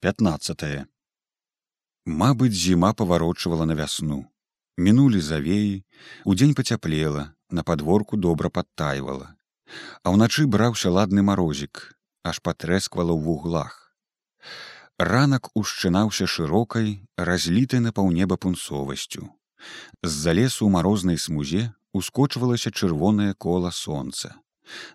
15 Мабыць, зіма паварочвала на вясну. Мінулі завеі, удзень пацяплела, на падворку добра падтайвала. А ўначы браўся ладны марозік, аж патрэсквала ў вуглах. Ранак ушчынаўся шырокай, разлітай на паўнеба пунцовасцю. З-за лесу ў марознай смузе ускочвалася чырвонае кола сонца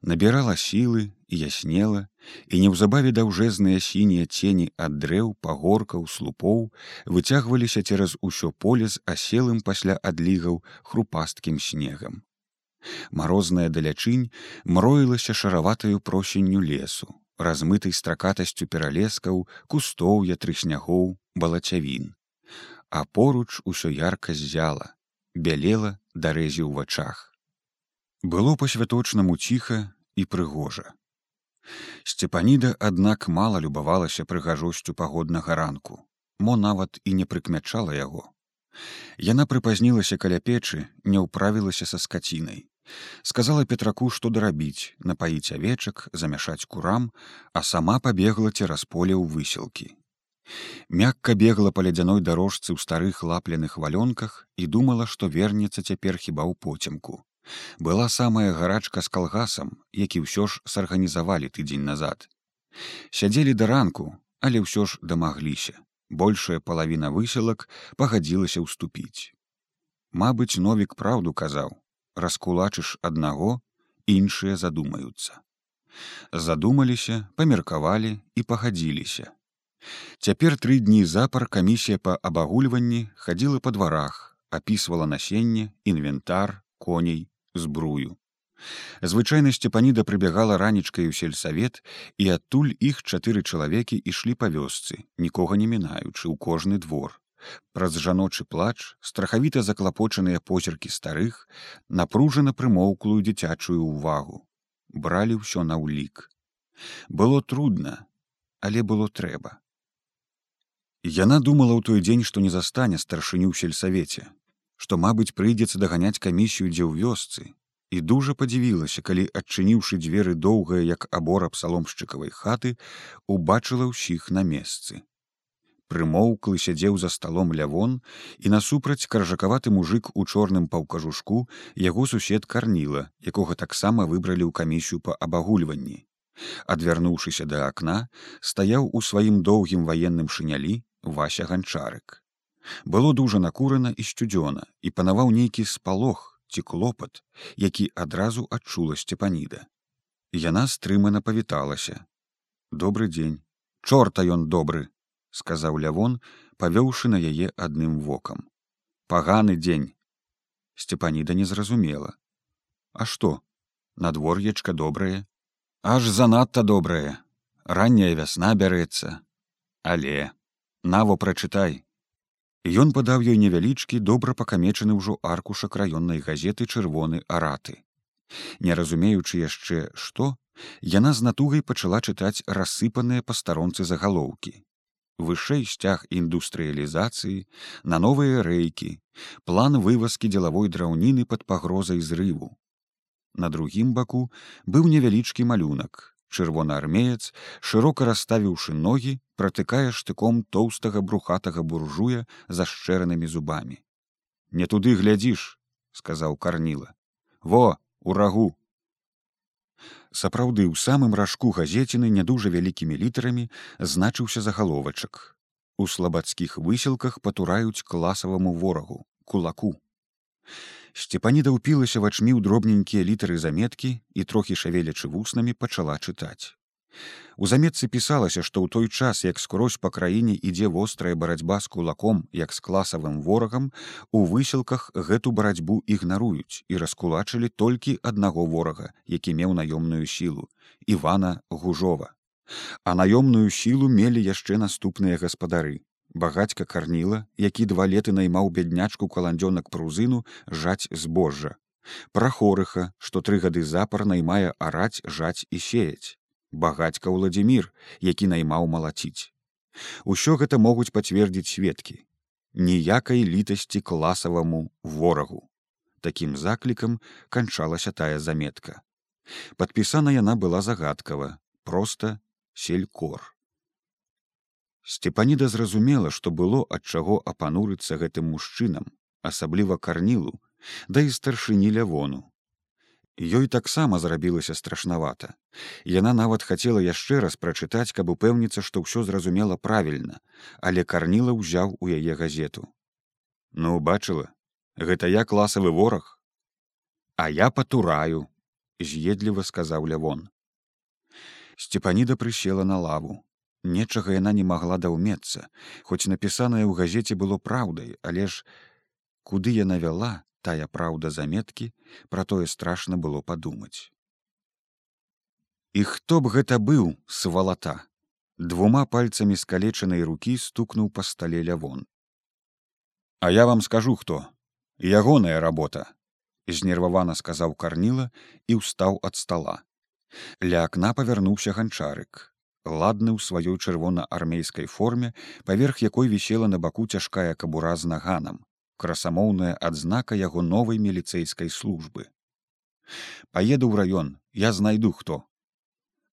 набірала сілы і яснела і неўзабаве даўжэзныя сінія цені ад дрэў пагоркаў слупоў выцягваліся цераз усё поле з аселым пасля адлігаў хрупасткім снегам. Марозная далячынь мроілася шараватаю просенню лесу размытай стракатасцю пералескаў кустоўя трыснягоў балацявін а поруч усё ярка ззяла бялела дарэзі ў вачах. Было па-святочнаму ціха і прыгожа. Сцепаніда, аднак мала любавалася прыгажосцю пагоднага ранку, мо нават і не прыкмячала яго. Яна прыпазнілася каля печы, не ўправілася са скацінай. Сказала петраку, што дарабіць, напаіць авечак, замяшаць курам, а сама пабегла цераз поле ў высілкі. Мякка бегла па лядзяной дарожцы ў старых лапленых валёнках і думала, што вернецца цяпер хіба ў поцемку была самая гарачка з калгасам які ўсё ж сарганізавалі тыдзень назад. Сядзелі да ранку але ўсё ж дамагліся. Большая палавіна высілак пагадзілася ўступіць. Мабыць новік праўду казаў. Раскулачыш аднаго іншыя задумаюцца задумаліся памеркавалі і пагадзіліся. Цяпер тры дні запар камісія па абагульванні хадзіла па дварах апісвала насенне інвентар коней збрую. Звычайна сцепаніда прыбягала ранічкай у сельсавет і адтуль іх чатыры чалавекі ішлі па вёсцы, нікога не мінаючы ў кожны двор. Праз жаночы плач страхавіта заклапочаныя позіркі старых напружана прымоўклую дзіцячую ўвагу. Бралі ўсё на ўлік. Было трудна, але было трэба. Яна думала ў той дзень, што не застане старшыню ў сельсавеце, што мабыць прыйдзецца даганяць камісію дзе ў вёсцы. І дужа падзівілася калі адчыніўшы дзверы доўгая як абора псаломшчыкавай хаты убачыла ўсіх на месцы. Прымоўклы сядзеў за сталом лявон і насупраць каржакаваты мужик у чорным паўкажушку яго сусед карніла якога таксама выбралі ў камісію па абагульванні. Адвярнуўшыся да акна стаяў у сваім доўгім ваенным шынялі вася ганчарык было дужа накурана і сцюдзёна і панаваў нейкі спалох ці клопат які адразу адчула сцепаніда яна стрымана павіталася. Добрый дзень. Чорта ён добры сказаў лявон павёўшы на яе адным вокам. Паганы дзень! Сцепаніда не зразумела. А што? Надвор'ечка добрае? Аж занадта добрае. Ранняя вясна бярэцца. Але наво прачытай Ён падаў ёй невялічкі добра пакамечаны ўжо аркушак раённай газеты чырвоны араты. Не разумеючы яшчэ што, яна з натугай пачала чытаць рассыпаныя па старонцы загалоўкі. Вышэй сцяг індустрыялізацыі, на новыя рэйкі, план вывазкі дзелавой драўніны пад пагрозай зрыву. На другім баку быў невялічкі малюнак, чырвонаармеец шырока расставіўшы ногі пратыкае штыком тоўстага брухатага буржуя за шчэранымі зубамі не туды глядзіш сказаў карніла во у рагу! Сапраўды ў самым ражку газеціны не дужа вялікімі літарамі значыўся загаловачак. У слабацкіх высілках патураюць класаваму ворагу кулаку Сцепаніда ўпілася вачмі ў дробненькія літары заметкі і трохі шавелячы вуснамі пачала чытаць. У заметцы пісалася, што ў той час, як скрозь па краіне ідзе вострая барацьба з кулаком, як з класавым ворагам, у высілках гэту барацьбу ігнаруюць і раскулачылі толькі аднаго ворага, які меў наёмную сілу Івана Гужова. А наёмную сілу мелі яшчэ наступныя гаспадары багацька карніла які два леты наймаў бяднячку каландзёнак прузыну жаць збожжа. Прахорыха што тры гады запар наймае араць жаць і сеяць. Багацька владимир які наймаў малаціць. Усё гэта могуць пацвердзіць сведкі. Ніякай літасці класаваму ворагу. Такім заклікам канчалася тая заметка. Падпісана яна была загадкава проста селькор Сцепаніда зразумела, што было ад чаго апанурыцца гэтым мужчынам, асабліва карнілу, да і старшыні лявону. Ёй таксама зрабілася страшнавата. Яна нават хацела яшчэ раз прачытаць, каб упэўніцца, што ўсё зразумела правільна, але карніла ўзяў у яе газету. Ну бачыла, гэта я класавы вораг, А я патураю, з'едліва сказаў лявон. Сцепаніда прысела на лаву. Нечага яна не магла даўмецца, хоць напісанае ў газеце было праўдай, але ж куды яна вяла тая праўда заметкі, пра тое страшна было падумаць. І хто б гэта быў свалата, двума пальцамі скалечанай рукі стукнуў па стале лявон. А я вам скажу хто ягоная работа знервавана сказаў карніла і ўстаў ад стала ля акна павярнуўся ганчарык ладны ў сваёй чырвона-армейскай форме, паверх якой вісела на баку цяжкая кабура з наганам, красамоўная адзнака яго новай міліцэйскай службы. Паеду ў раён, я знайду хто.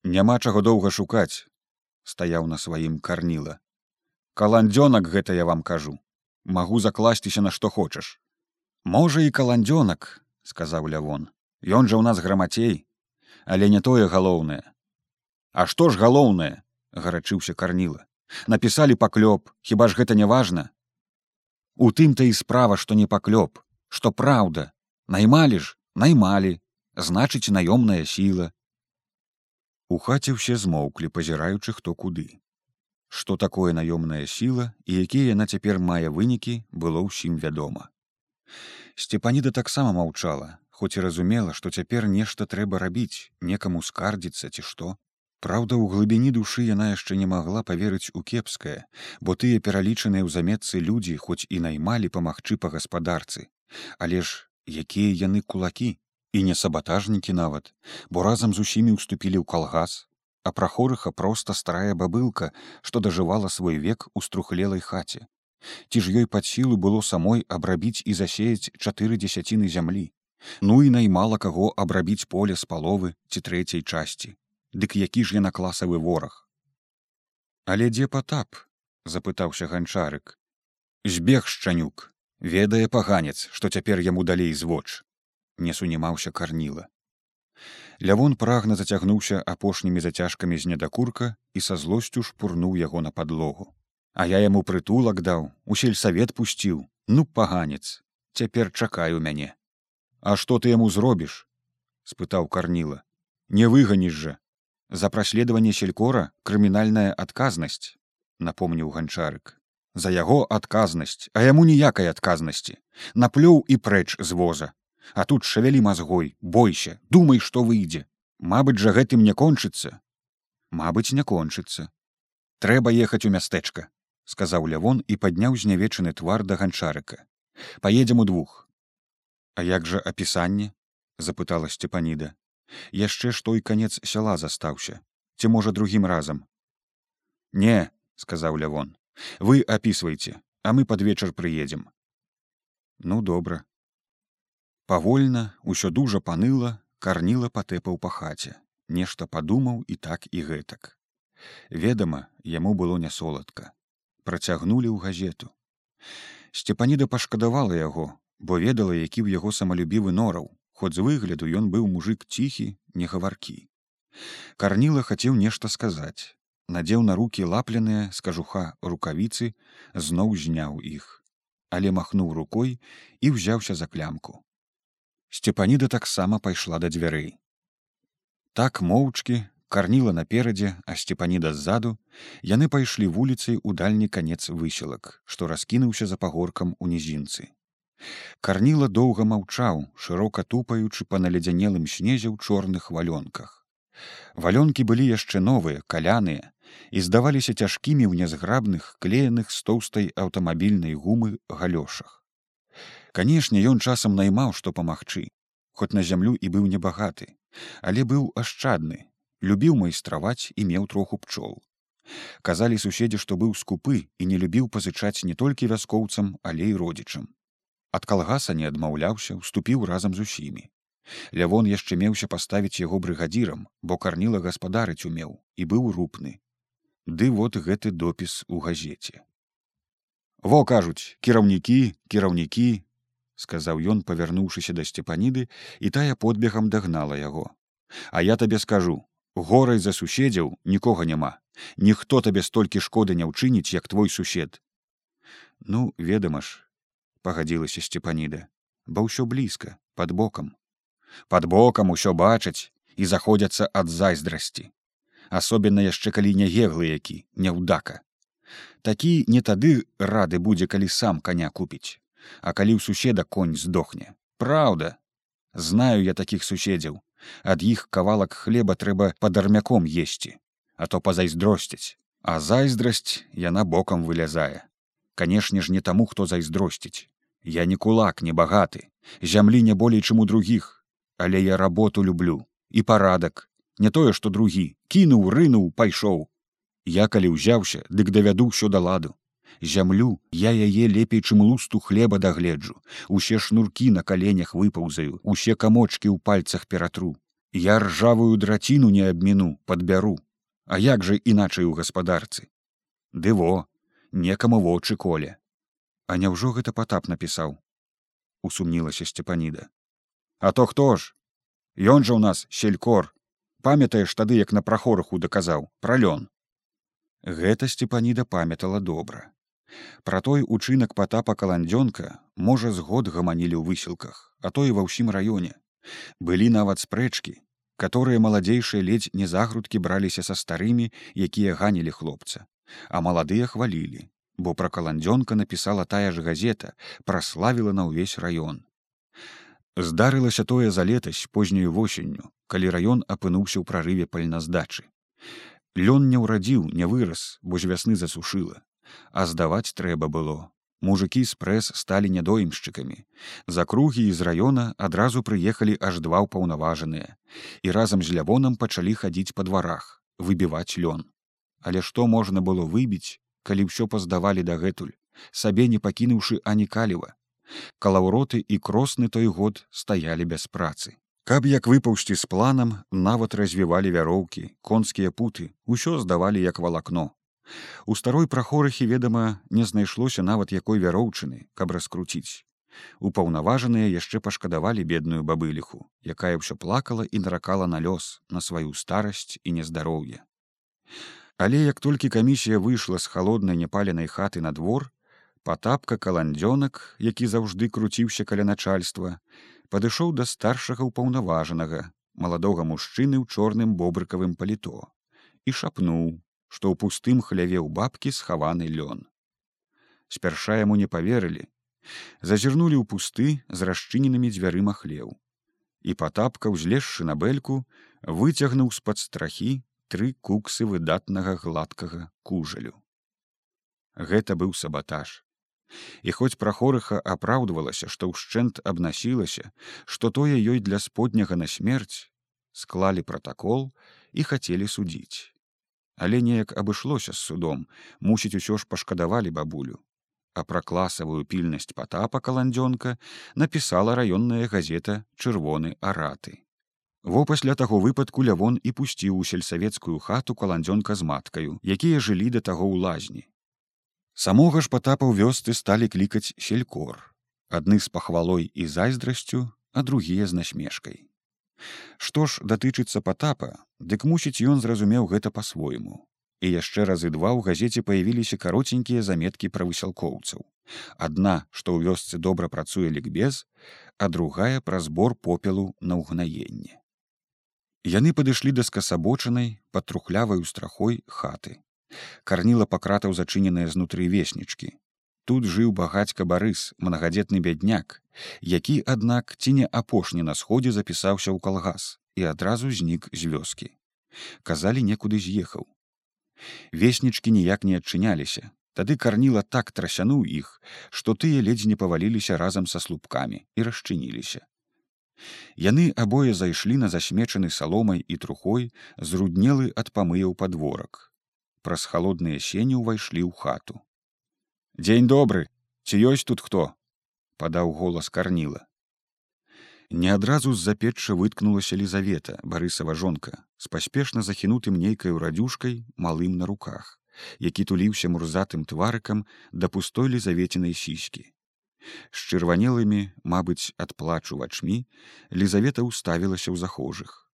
Няма чаго доўга шукаць, стаяў на сваім карніла. Каландзёнак гэта я вам кажу, магу закласціся на што хочаш. Можа і каландзёнак, сказаў лявон, Ён жа ў нас грамацей, але не тое галоўнае А што ж галоўнае гарачыўся карніла напісалі паклёп хіба ж гэта не важна у тым то і справа што не паклёп што праўда. Наймалі ж наймалі значыць наёмная сіла. У хаце ўсе змоўклі пазіраючы хто куды. Што такое наёмная сіла і якія яна цяпер мае вынікі было ўсім вядома. Сцепаніда таксама маўчала хоць і разумела што цяпер нешта трэба рабіць некаму скардзіцца ці што Праўда, у глыбіні душы яна яшчэ не магла паверыць у кепскае, бо тыя пералічаныя ў заметцы людзі хоць і наймалі памагчы па гаспадарцы. Але ж якія яны кулакі і не сабатажнікі нават, бо разам з усімі ўступілі ў калгас, а прахорыха проста старая бабылка, што дажывала свой век у струхлелай хаце. Ці ж ёй пад сілу было самой абрабіць і засеяць чатыры дзесяціны зямлі. Ну і наймала каго абрабіць поле з паловы ці трэцяй часці Дык які ж яна класавы вораг. Але дзе патап? запытаўся ганчарык. Збег шчанюк, ведае паганец, што цяпер яму далей звоч. Не сунімаўся карніла. Лявон прагна зацягнуўся апошнімі зацяжкамі з недакурка і са злосцю шпурнуў яго на падлогу. А я яму прытулак даў, у сельсавет пусціў, ну паганец, цяпер чакаю мяне. А што ты яму зробіш? спытаў карніла. Не выганіш жа, за праследаванне селькора крымінальная адказнасць напомніў ганчарык. За яго адказнасць а яму ніякай адказнасці. Наплёў і прэч з воза. А тут шавялі мазгой бойся думай што выйдзе. Мабыць жа гэтым не кончыцца. Мабыць не кончыцца. Трэба ехаць у мястэчка сказаў лявон і падняў знявечаны твар да ганчарыка. Поедем у двух а як жа апісанне? запытала сцепаніда яшчэ ж той канец сяла застаўся. Ці можа другім разам? Не сказаў лявон. Вы апісвайце а мы пад вечар прыедзем ну добра павольна ўсё дужа паныла карніла патэпаў па хаце. Нешта падумаў і так і гэтак. Ведама яму было не соладка. Працягнулі ў газету. Сцепаніда пашкадавала яго бо ведала які ў яго самалюбівы нораў хоць з выгляду ён быў мужик ціхі не гаваркі. Карніла хацеў нешта сказаць. Надзеў на руки лапленыя з кажуха рукавіцы зноў зняў іх. Але махнуў рукой і ўзяўся за клямку. Сцепаніда таксама пайшла да дзвярэй. Так моўчкі карніла наперадзе а сцепаніда ззаду яны пайшлі вуліцай у дальні канец выселак што раскінуўся за пагоркам у нізінцы Карніла доўга маўчаў, шырока тупаючы па наледзянелым снезе ў чорных валёнках. Валёнкі былі яшчэ новыя, каляныя і здаваліся цяжкімі ў нязграбных клееных з тоўстай аўтамабільнай гумы галёшах. Канешне, ён часам наймаў, што памагчы, хоць на зямлю і быў небагаты, але быў ашчадны, любіў майстраваць і меў троху пчол. Казалі суседзі, што быў скупы і не любіў пазычаць не толькі вяскоўцам, але і родзічам ад калгаса не адмаўляўся уступіў разам з усімі. Лявон яшчэ меўся паставіць яго брыгадзірам бо карніла гаспадарыць умеў і быў рупны. Ды вот гэты допіс у газеце. Во кажуць кіраўнікі кіраўнікі сказаў ён павярнуўшыся да сцепаніды і тая подбегам дагнала яго. А я табе скажу горай за суседзяў нікога няма. Ніхто табе столькі шкоды не ўчыніць як твой сусед ну ведама ж пагадзілася сцепаніда бо ўсё блізка под бокам. Под бокам усё бачаць і заходзяцца ад зайздрасці. Асобенна яшчэ калі не геглы які няўдака такі не тады рады будзе калі сам коня купіць. А калі ў суседа конь здохне. Праўда знаю я такіх суседзяў. Ад іх кавалак хлеба трэба пад армяком есці а то пазайздросціць а зайздрасць яна бокам вылязае канешне ж не таму хто зайздросціць я не кулак не багаты. Зямлі не болей чым у другіх. Але я работу люблю і парадак. Не тое што другі. Кінуў рынуў пайшоў. Я калі ўзяўся дык давяду ўсё да ладу. Зямлю я яе лепей чым лусту хлеба дагледжу. Усе шнуркі на каленях выпаўзаю усе камочки ў пальцах ператру. Я ржавую драціну не абміну подбяру а як жа іначай у гаспадарцы? Ды во некаму вочы коле а няўжо гэта патап напісаў? Усумнілася сцепаніда. А то хто ж? Ён жа ў нас селькор. Памятаеш тады як на прахораху даказаў пра лён. Гэта сцепаніда памятала добра. Пра той учынак патапа каландзёнка можа з год гаманілі ў высілках, а то і ва ўсім раёне. Былі нават спрэчкі, которые маладзейшыя ледзь не загрудкі браліся са старымі, якія ганілі хлопца, а маладыя хвалілі, бо пра каландзёнка напісала тая ж газета, праславіла на ўвесь раён. Здарылася тое за летась позняю восенню, калі раён апынуўся ў прарыве пальназдачы. Лён не ўрадзіў, не вырас, бо з вясны засушыла. А здаваць трэба было. Мужикі з прэс сталі нядоімшчыкамі. За кругі з раёна адразу прыехалі аж два ўпаўнаважаныя. І разам з лявонам пачалі хадзіць па дварах выбіваць лён але што можна было выбіць калі ўсё паздавалі дагэтуль сабе не пакінуўшы ані каліва калаўроты і кросны той год стаялі без працы каб як выпаўсці з планам нават развівалі вяроўкі конскія путы ўсё здавалі як валакно У старой прахорахі, ведама, не знайшлося нават якой вяроўчыны, каб раскруціць. Упаўнаважаныя яшчэ пашкадавалі бедную бабыліху, якая ўсё плакала і наракала на лёс на сваю старасць і нездароўе. Але як толькі камісія выйшла з халоднай няпаленай хаты на двор, патапка каландзёнак, які заўжды круціўся каля начальства, падышоў да старшага ўпаўнаважанага, маладога мужчыны ў чорным бобрыкавым паліто і шапнуў, што ў пустым хляве ў бабкі схаваны лён. Спярша яму не паверылі, зазірнулі ў пусты з расчыненымі дзвярыма хлеў. І патапка, узлезшы на бэльку, выцягнуў з-пад страхі тры куксы выдатнага гладкага кужалю. Гэта быў сабатаж. І хоць прахорыха апраўдвалася, што ўшчэнт абнасілася, што тое ёй для сподняга на смерць, склалі пратакол і хацелі судзіць але неяк абышлося з судом мусіць усё ж пашкадавалі бабулю а пра класавую пільнасць патапа каландзёнка напісала раённая газета чырвоны араты во пасля таго выпадку лявон і пусціў у сельсавецкую хату каландзёнка з маткаю якія жылі да таго ў лазні самога ж патапа ў вёсцы сталі клікаць селькор адны з пахвалой і зайздрасцю а другія з насмешкай Што ж датычыцца патапа, дык мусіць ён зразумеў гэта па-свойму. І яшчэ разы два ў газеце паявіліся кароценькія заметкі пра высялкоўцаў. Адна, што ў вёсцы добра працуе лікбез, а другая пра збор попелу на ўгнаенне. Яны падышлі да скасабочанай пад трухляваю страхой хаты. Карніла пакратаў зачыненыя знутры веснічкі, тут жыў багацька барыс мнагадзетны бядняк які аднак ці не апошні на сходзе запісаўся ў калгас і адразу знік з вёскі. Казалі некуды з'ехаў. Веснічкі ніяк не адчыняліся. Тады карніла так трасянуў іх што тыя ледзь не паваліліся разам са слупкамі і расчыніліся яны абое зайшлі на засмечаны саломай і трухой зруднелы ад памыяў падворак. Праз халодныя сені ўвайшлі ў хату. Дзень добры! Ці ёсць тут хто падаў голас карніла. Не адразу з-за печча выткнулася лізавета барысава жонка з паспешна захінутым нейкаю радюшкай малым на руках які туліўся мурзатым тварыкам да пустой лізаветінай сіські з чырванелымі мабыць ад плачу вачмі лізавета ўставілася ў захожых.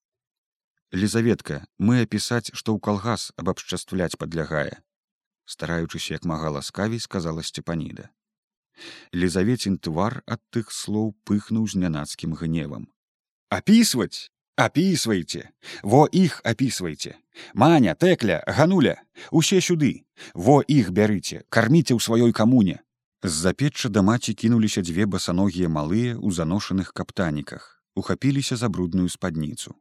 Лізаветка мы апісаць што ў калгас абабшчаствляць падлягае стараючыся як мага ласкавей сказала сцепаніда. Лізавецін твар ад тых слоў пыхнуў з нянацкім гневам. Апісваць? Апісвайце! Во іх апісвайце! Маня тэкля гануля усе сюды! Во іх бярыце карміце ў сваёй камуне з-за печча да маці кінуліся дзве басаногія малыя ў заношаных каптаніках ухапіліся за брудную спадніцу.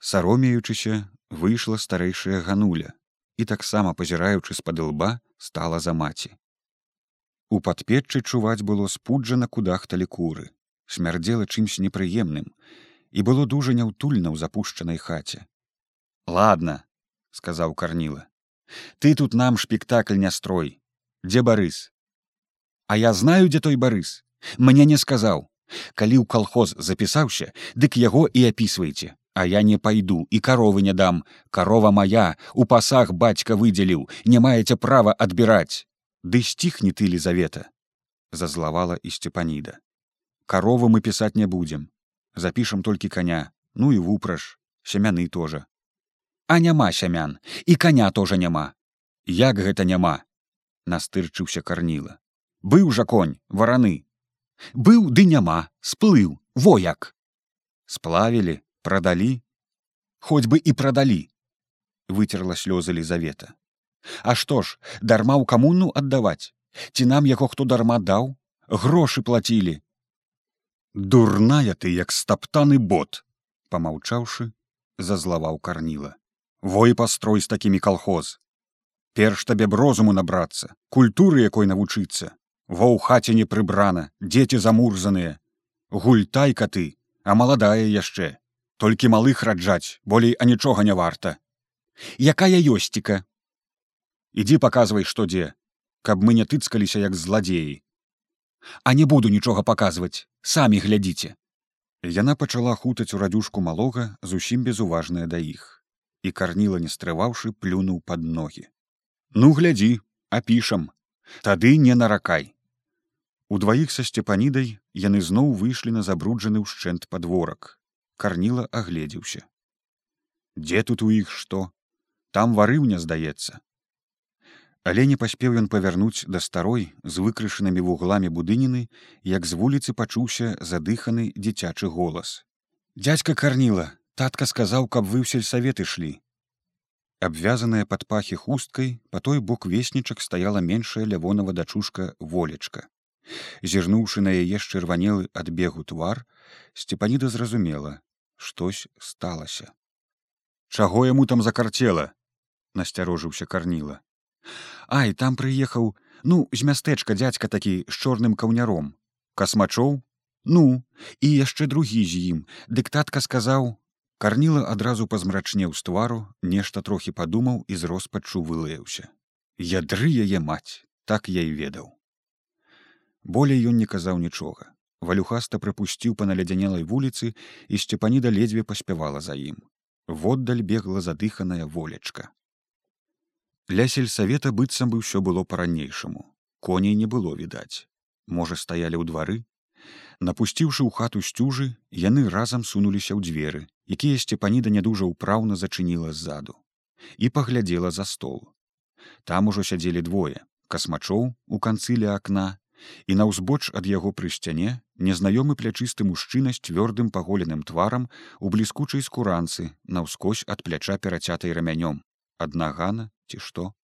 Саромеючыся выйшла старэйшая гануля і таксама пазіраючы з-пад лба стала за маці. У падпеччы чуваць было спуджана кудахталі куры смярдзела чымсь непрыемным і было дужа няўтульна ў запушчанай хаце ладно сказаў карніла ты тут нам шпектакль не строй. Дзе барыс а я знаю дзе той барыс. Мне не сказаў. Калі ў калхоз запісаўся дык яго і апісвайце. А я не пайду і каровы не дам. Карова моя у пасах бацька выдзеліў не маеце права адбіраць. Ды сціхні ты лізавета зазлавала і сцепаніда каровы мы пісаць не будзем. Запішам толькі коня ну і вупраж. Сямяны тоже. А няма сямян. І коня тоже няма. Як гэта няма? Настырчыўся карніла быў жа конь вараны. Быў ды няма сплыў вояк сплавілі продалі хоць бы і продалі выцерла слёзы лізавета. А што ж дарма ў камуну аддаваць? Ці нам яго хто дарма даў? Грошы плацілі. Дурная ты як стаптаны бот помаўчаўшы зазлаваў карніла. Вой пастрой з такімі калхоз. Перш табе б розуму набрацца культуры якой навучыцца ва ў хаце не прыбрана дзеці замурзаныя. Гультайка ты а маладая яшчэ. Толькі малых раджаць болей а нічога не варта. Якая ёсціка? Ідзі паказвай што дзе каб мы не тыцкаліся як зладзеі. А не буду нічога паказваць самі глядзіце. Яна пачала хутаць у радюшку малога зусім безуважная да іх. І карніла не стрываўшы плюнуў пад ногі. Ну глядзі апішам. Тады не наракай удваіх са сцепанідай яны зноў выйшлі на забруджаны ўшчэнт падворак. Карніла агледзеўся. Дзе тут у іх што? Там варыўня здаецца але не паспеў ён павярнуць да старой з выкрышанымі вугламі будыніны як з вуліцы пачуўся задыханы дзіцячы голас. Дядзька карніла татка сказаў каб вы ў сельсавет ішлі абвязаная пад пахі хусткай па той бок веснічак стаяла меншая лявонова дачушка волечка зірнуўшы на яе чырванелы ад бегу твар сцепаніда зразумела штось сталася. Чаго яму там закарцела насцярожыўся карніла. Ай там прыехаў ну з мястэчка дзядзька такі з чорным каўняром. Касмачоў? Ну і яшчэ другі з ім. Дыктатка сказаў карніла адразу пазмрачнеў з твару нешта трохі падумаў і з роспаччу вылаяўся. Ядры яе маць так я і ведаў болей ён не казаў нічога. Валюхаста прыпусціў па наледзянелай вуліцы і сцепаніда ледзьве паспявала за ім. Воддаль бегла задыханая волечка. Ля сельсавета быццам бы ўсё было па-ранейшаму. Коней не было відаць. Можа стаялі ў двары? Напусціўшы ў хату сцюжы яны разам сунуліся ў дзверы якія сцепаніда не дужа ўпраўна зачыніла ззаду і паглядзела за стол. Там ужо сядзелі двое касмачоў у канцы ля акна і на ўзбоч ад яго пры сцяне незнаёмы плячысты мужчына з цвёрдым паголеным тварам у бліскучай скуранцы наўскось ад пляча перацятай рамянём. Адна гана ці што?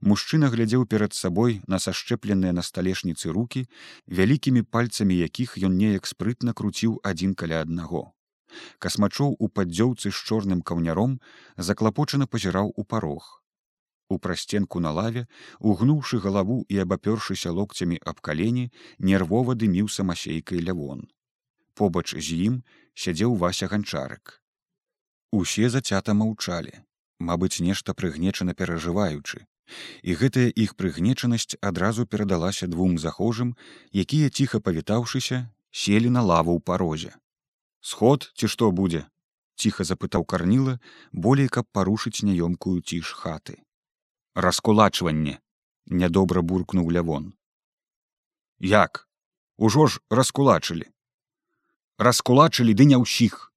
Мужчына глядзеў перад сабой на сашчэпленыя на сталешніцы руки вялікімі пальцамі якіх ён неяк спрытна круціў адзін каля аднаго. Касмачоў у паддзёўцы з чорным каўняром заклапочана пазіраў у парог у прасценку на лаве угнуўшы галаву і абапёршыся локцямі аб калені нервова дыміў самасейкай лявон. Побач з ім сядзеў вася ганчарык. Усе зацята маўчалі мабыць нешта прыгнечана перажываючы. І гэтая іх прыгнечанасць адразу перадалася двум захожым якія ціха павітаўшыся селі на лаву ў парозе. Сход ці што будзе ціха запытаў карніла болей каб парушыць няёмкую ціш хаты раскулачванне нядобра буркнуў лявон як? Ужо ж раскулачылі раскулачылі ды не ўсіх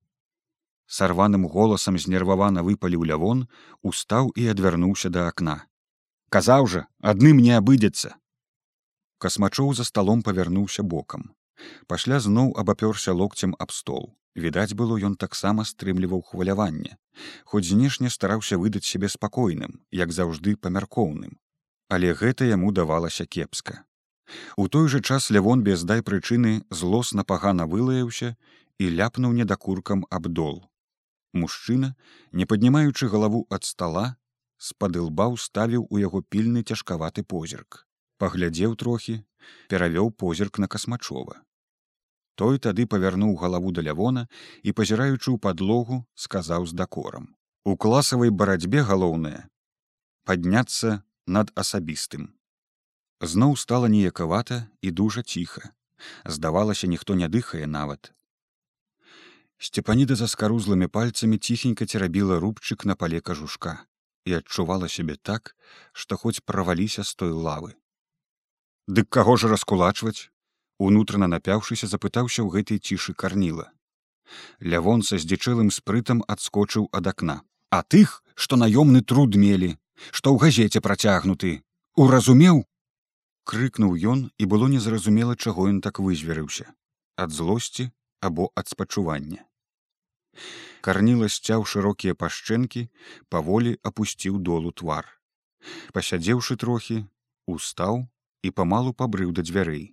сарваным голасам знервавана выпаліў лявон устаў і адвярнуўся да акна казаў жа адным не абыдзецца! Касмачоў за сталом павярнуўся бокам пасля зноў абапёрся локцем аб стол. Відаць было ён таксама стрымліваў хваляванне. Хоць знешне стараўся выдаць сябе спакойным як заўжды памяркоўным. Але гэта яму давалася кепска. У той жа час лявон без дай прычыны злосна пагана вылаяўся і ляпнуў недакуркам аб дол. Мужчына не паднімаючы галаву ад стала з-пад лба ставіў у яго пільны цяжкаваты позірк паглядзеў трохі перавёў позірк на касмачова. Той тады павярнуў галаву да лявона і пазіраючы ў падлогу сказаў з дакорам у класавай барацьбе галоўнае падняцца над асабістым зноў стала неякавата і дужа ціха. Здавалася ніхто не дыхае нават. Сцепаніда за скарузлымі пальцамі ціхенька церабіла рубчык на пале кажушка і адчувала сябе так што хоць праваліся з той лавы дык каго ж раскулачваць? Унутрана напяўшыся запытаўся ў гэтай цішы карніла. Лявон са здзічэлым спрытам адскочыў ад акна. А тых што наёмны труд мелі што ў газеце працягнуты уразумеў? Крыкнуў ён і было незразумела чаго ён так вызверыўся ад злосці або ад спачування. Карніла сцяў шырокія пашчэнкі паволі апусціў долу твар. Пасядзеўшы трохі устаў і памалу пабрыў да дзвярэй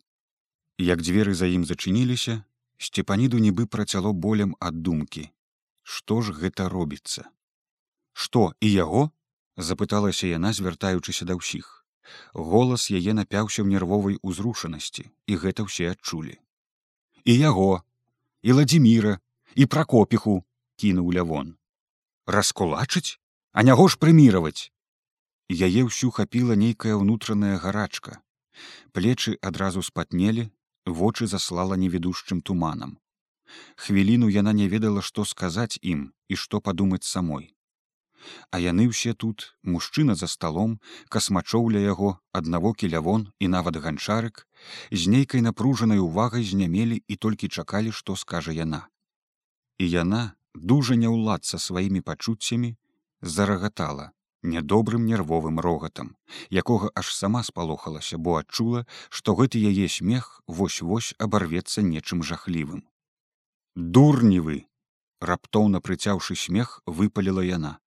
як дзверы за ім зачыніліся сцепаніду нібы працяло болем ад думкі. Што ж гэта робіцца? Што і яго запыталася яна звяртаючыся да ўсіх. Голас яе напяўся ў нервовай узрушанасці і гэта ўсе адчулі. І яго і ладзіміра і пракопіху кінуў лявон. Раскулачыць? А няго ж прыміраваць? Яе ўсю хапіла нейкая ўнутраная гарачка плечы адразу спатнелі вочы заслала невідушчым туманам. Хвіліну яна не ведала, што сказаць ім і што падумаць самой. А яны ўсе тут, мужчына за сталом, касмачоў ля яго, аднавокі лявон і нават ганчарык, з нейкай напружанай увагай знямелі і толькі чакалі, што скажа яна. І яна, дужа не ўладца сваімі пачуццямі, зарагатала, нядобрым нервовым рогатам, якога аж сама спалохалася, бо адчула, што гэты яе смех вось-вось абарвецца нечым жахлівым. Дурні вы! раптоўна прыцяўшы смех выпаліла яна.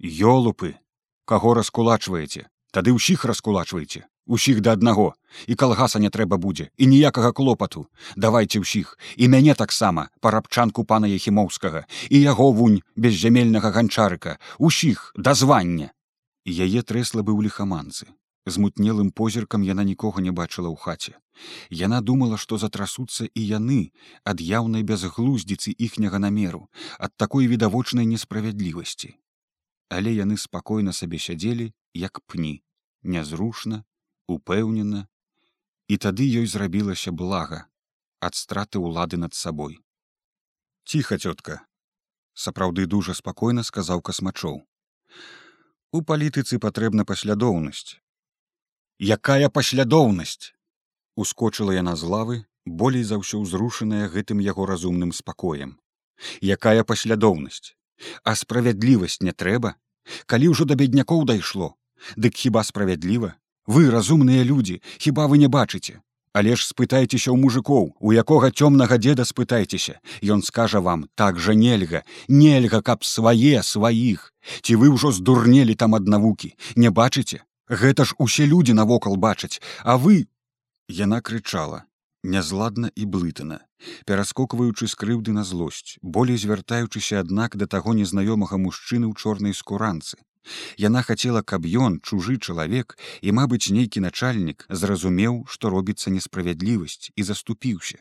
Ёлупы, каго раскулачваеце, тады ўсіх раскулачваеце, усіх да аднаго і калгаса не трэба будзе і ніякага клопату. Давайте ўсіх і мяне таксама парабчанку пана ехімоўскага і яго вунь беззямельнага ганчарыка усіх да звання! Яе трэсла быў ліхаманцы. Змутнелым позіркам яна нікога не бачыла ў хаце. Яна думала што затрасуцца і яны ад яўнай бязглуздзіцы іхняга намеру ад такой відавочнай несправядлівасці. Але яны спакойна сабе сядзелі як пні нязрушна упэўнена і тады ёй зрабілася блага ад страты ўлады над сабой. Ціха цётка сапраўды дужа спакойна сказаў касмачоў. У палітыцы патрэбна паслядоўнасць якая паслядоўнасць ускочыла яна з лавы болей за ўсё ўзрушаная гэтым яго разумным спакоем. Якая паслядоўнасць? А справядлівасць не трэба? Калі ўжо да беднякоў дайшло дык хіба справядліва вы разумныя людзі хіба вы не бачыце? Але ж спытайцеся ў мужикоў у якога цёмнага деда спытайцеся. Ён скажа вам так жа нельга нельга каб свае сваіх. Ці вы ўжо здурнелі там ад навукі? Не бачыце? Гэта ж усе людзі навокал бачаць. А вы яна крычала нязладна і блытана пераскокваючы з крыўды на злосць болей звяртаючыся аднак да таго незнаёмага мужчыны ў чорнай скуранцы Яна хацела, каб ён чужы чалавек і, мабыць, нейкі начальнік зразумеў, што робіцца несправядлівасць і заступіўся.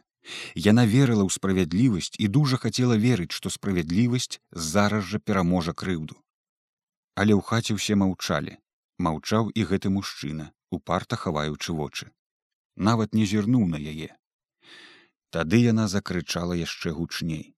Яна верыла ў справядлівасць і дужа хацела верыць, што справядлівасць зараз жа пераможа крыўду. Але ў хаце ўсе маўчалі, маўчаў і гэты мужчына, упарта хаваючы вочы. Нават не зірнуў на яе. Тады яна закрычала яшчэ гучней.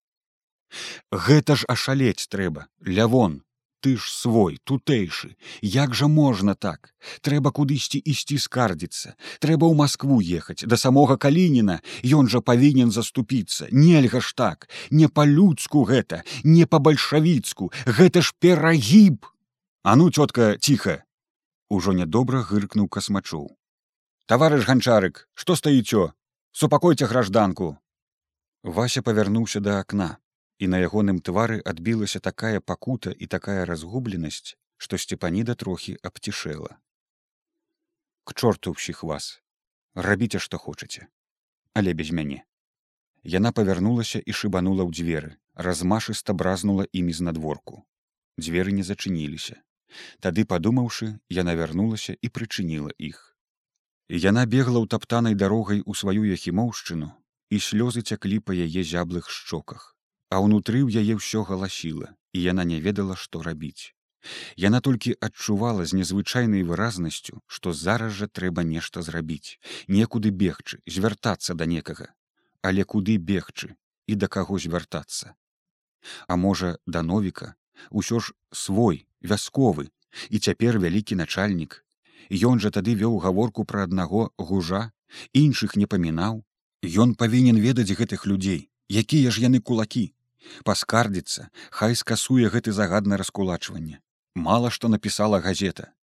гэта ж ашалець трэба лявон ты ж свой тутэйшы. Як жа можна так? Трэба кудысьці ісці скардзіцца. Трэба ў москву ехаць да самога калініна. Ён жа павінен заступіцца. Нельга ж так. Не па-людску гэта не па-бальшавіцку. Гэта ж перагіб. А ну цётка ціха. Ужо нядобра гыркнуў касмачоў. Таварыш ганчарык што стаіцё супакойце гражданку. Вася павярнуўся да акна і на ягоным твары адбілася такая пакута і такая разгубленасць, што сцепаніда трохі абцішэла. К чорту ўсіх вас рабіце што хочаце, але без мяне. Яна павярнулася і шыбанула ў дзверы, размашыста бразнула імі знадворку. Дзверы не зачыніліся. Тады падумаўшы, яна вярнулася і прычыніла іх. Яна бегла ў таптанай дарогай у сваю яхімоўшчыну, і слёзы цяклі па яе зяблых шчоках а ўнутры ў яе ўсё галасіла і яна не ведала што рабіць. Яна толькі адчувала з незвычайнай выразнасцю што зараз жа трэба нешта зрабіць некуды бегчы звяртацца да некага. Але куды бегчы і да каго звяртацца? А можа да новіка? Усё ж свой вясковы. І цяпер вялікі начальнік. Ён жа тады вёў гаворку пра аднаго гужа іншых не памінаў. Ён павінен ведаць гэтых людзей якія ж яны кулакі паскардзіцца хай скасуе гэты загадна раскулачванне. Мала што напісала газета.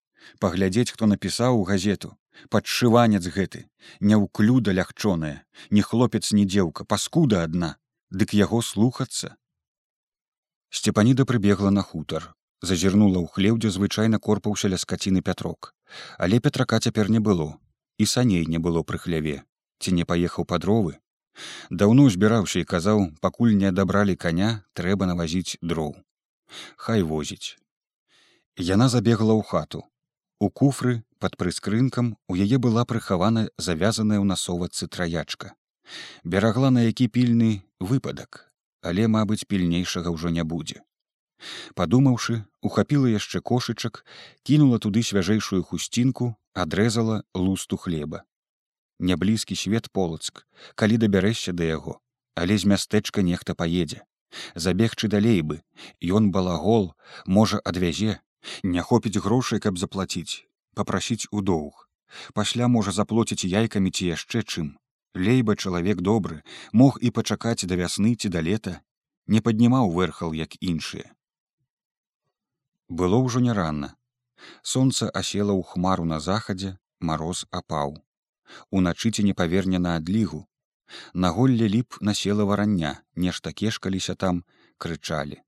Паглядзець хто напісаў у газету. Падшыванец гэты няўклюда лягчоная не хлопец ні дзеўка паскуда адна. Дык яго слухацца. Сцепаніда прыбегла на хутар зазірнула ў хлеў дзе звычайна корпаўся ля скаціны пятрок. Але петрака цяпер не было і саней не было пры хляве. Ці не паехаў па дровы Даўно збіраўся і казаў, пакуль не адабралі каня, трэба навазіць дроў. Хай возіць. Яна забегла ў хату. У куфры пад прыскрынкам у яе была прыхавана завязаная ў насовацы траячка. Берагла на які пільны выпадак, але, мабыць, пільнейшага ўжо не будзе. Падумаўшы, ухапіла яшчэ кошычак, кінула туды свяжэйшую хусцінку, адрэзала лусту хлеба няблізкі свет полацк калі дабярэшся да яго але з мястэчка нехта паедзе. Забегчы далей бы ён балагол можа адвязе. Не хопіць грошай каб заплаціць попрасіць у доўг. Пасля можа заплоціць яйкамі ці яшчэ чым. Лейба чалавек добры мог і пачакаць да вясны ці да лета не паднімаў верхал як іншыя. Было ўжо не ранна. Сонца асела ў хмару на захадзе мароз апаў уначы ці не паверне на адлігу. На голле ліп насела варання нешта кешкаліся там крычалі.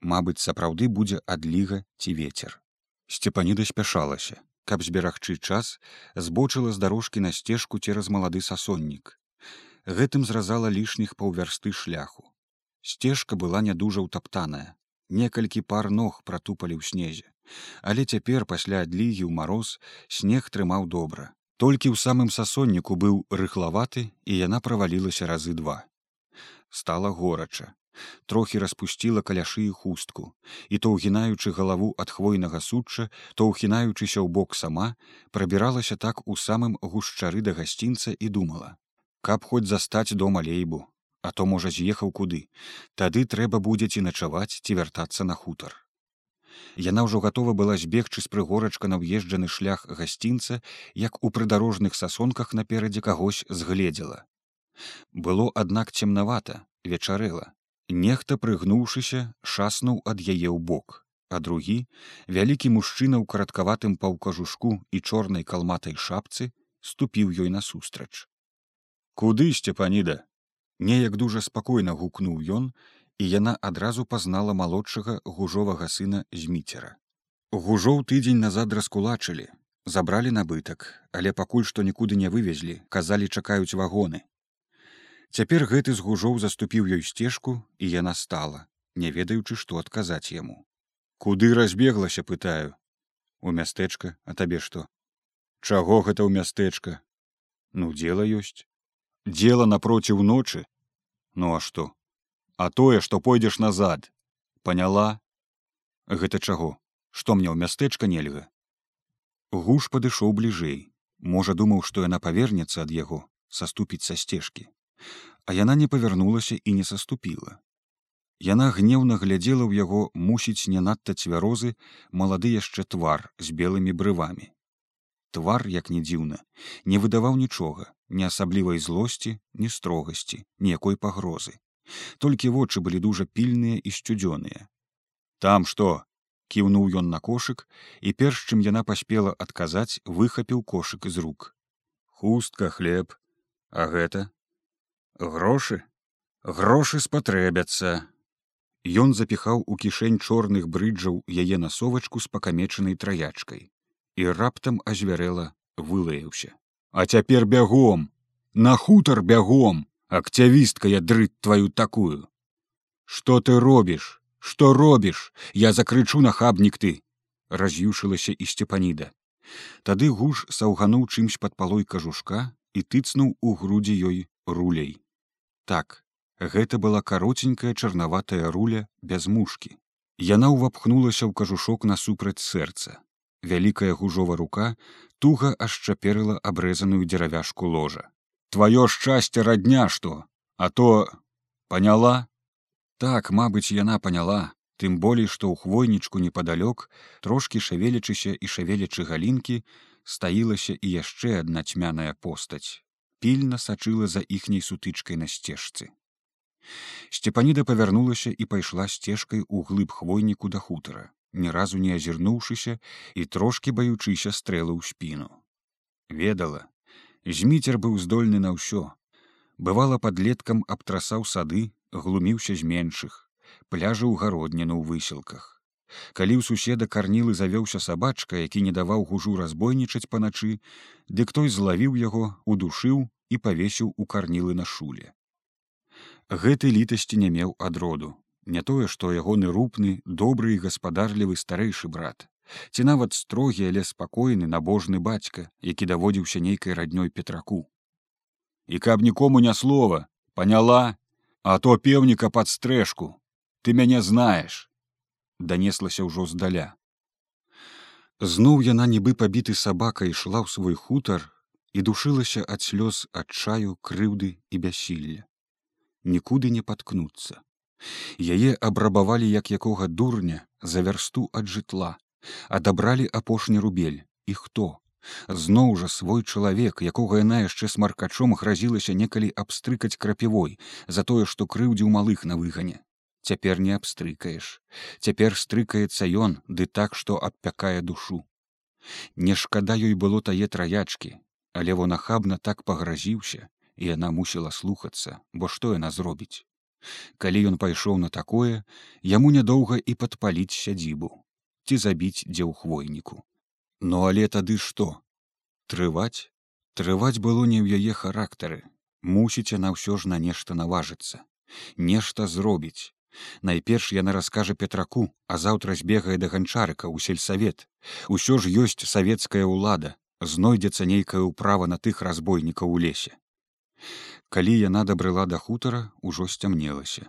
Мабыць сапраўды будзе адліга ці вецер. Сцепаніда спяшалася. Каб зберагчы час збочыла з дарожкі на сцежку цераз малады сасоннік. Гэтым зразала лішніх паўвярсты шляху. Сцежка была не дужа ўтаптаная. Некалькі пар ног пратупалі ў снезе. Але цяпер пасля адлігі ў мароз снег трымаў добра толькі ў самым сасонніку быў рыхлаваты і яна правалілася разы два. Стала горача. Трохі распусціла каляшы і хустку. І то ўгінаючы галаву ад хвойнага сучча то ўхінаючыся ў бок сама прабіралася так у самым гушчары да гасцінца і думала каб хоць застаць дома лейбу а то можа з'ехаў куды. Тады трэба будзе ці начаваць ці вяртацца на хутар Яна ўжо гатова была збегчы з прыгорачка на ўезджаны шлях гасцінца, як у прыдарожных сасонках наперадзе кагось згледзела. Было, аднак цемнавата, вечарэла. Нехта прыгнуўшыся, шаснуў ад яе ў бок, а другі, вялікі мужчына ў караткаватым паўкажушку і чорнай калматай шапцы ступіў ёй насустрач. Куды сцепаніда? Неяк дужа спакойна гукнуў ён і яна адразу пазнала малодшага гужовага сына зміцера. Гужоў тыдзень назад раскулачылі, забралі набытак, але пакуль што нікуды не вывезлі, казалі чакаюць вагоны. Цяпер гэты з гужоў заступіў ёй сцежку і яна стала, не ведаючы, што адказаць яму. Куды разбеглася пытаю у мястэчка, а табе што? Чаго гэта ў мястэчка? Ну дело ёсць. Дело напроціў ночы, Ну а што? А тое што пойдзеш назад. Поняла гэта чаго? Што мне ў мястэчка нельга? Гуш падышоў бліжэй. Можа думаў што яна павернецца ад яго саступіць са сцежкі. А яна не павярнулася і не саступіла. Яна гневна глядзела ў яго мусіць не надта цвярозы малады яшчэ твар з белымі брывамі. Твар, як не дзіўна, не выдаваў нічога, ні асаблівай злосці, ні строгасці, ніякой пагрозы. Толькі вочы былі дужа пільныя і сцюдзёныя. Там што? кіўнуў ён на кошык, і перш чым яна паспела адказаць, выхапіў кошык з рук. Хустка, хлеб, а гэта грошы, грошы спатрэбяцца, Ён запіхаў у кішэнь чорных брыджаў яе насовачку з пакамечанай траячкай і раптам азвярэла вылаяўся. А цяпер бягом, на хутар бягом, акцявістка я дрыт тваю такую. Што ты робіш, што робіш, я закрычу на хабнік ты, раз'юшылася і сцепаніда. Тады гуш саўгануў чымсь пад палой кажушка і тыцнуў у грудзі ёй рулей. Так, Гэта была каротенькая чарнаватая руля без мушкі. Яна ўвапхнулася ў кажушок насупраць сэрца. Вялікая гужова рука туга ашчаперыла абрэзаную дзеравяшку ложа. Тваё шчасце радня што, а то паняла? Так, мабыць, яна паняла, тым болей, што ў хвойнічку непадалёк, трошкі шавелічыся і шавелічы галінкі, стаілася і яшчэ адна цьмяная постаць. Пільна сачыла за іхняй сутычкай на сцежцы. Сцепаніда павярнулася і пайшла сцежкай у глыб хвойніку да хутара, ні разу не азірнуўшыся і трошкі баючыся стрэлы ў спіну. Ведала, зміцер быў здольны на ўсё. Бывала падлеткам абтрасаў сады, глуміўся з меншых, пляжы ў гародніну ў высілках. Калі ў суседа карнілы завёўся сабачка, які не даваў гужу разбойнічаць паначы, дык той злавіў яго, удушыў і павесіў у карнілы на шуле гэты літасці не меў адроду не тое што ягоны рупны добры і гаспадарлівы старэйшы брат ці нават строгі але спакойны набожны бацька які даводзіўся нейкай раднёй петраку. І каб нікому не слова поняла а то пеўніка пад стрэжку. Ты мяне знаеш данеслася ўжо здаля. Зноў яна нібы пабіты сабака ішла ў свой хутар і душылася ад слёз адчаю крыўды і бяссілля нікуды не паткнуцца. Яе абрабавалі як якога дурня за вярсту ад жытла, адабралі апошні рубель і хто. Зноў жа свой чалавек, якога яна яшчэ смаркачом гразілася некалі абстрыкаць крапівой за тое, што крыўдзіў малых на выгане. Цяпер не абстрыкаеш. Цяпер стрыкаецца ён, ды так, што адпякае душу. Не шкада ёй было тае траячкі, але во нахабна так пагразіўся, і яна мусіла слухацца, бо што яна зробіць. Калі ён пайшоў на такое, яму нядоўга і падпаліць сядзібу ці забіць дзе ў хвойніку. Ну але тады што? Трываць, трываць было не ў яе характары, мусіць яна ўсё ж на нешта наважыцца, нешта зробіць. Найперш яна раскажа петраку, а заўтра збегае да ганчарыка ў сельсавет. Усё ж ёсць савецкая ўлада, знойдзецца нейкае ўправа на тых разбойнікаў у лесе. Калі яна дабрыла да хутара, ужо сцямнелася.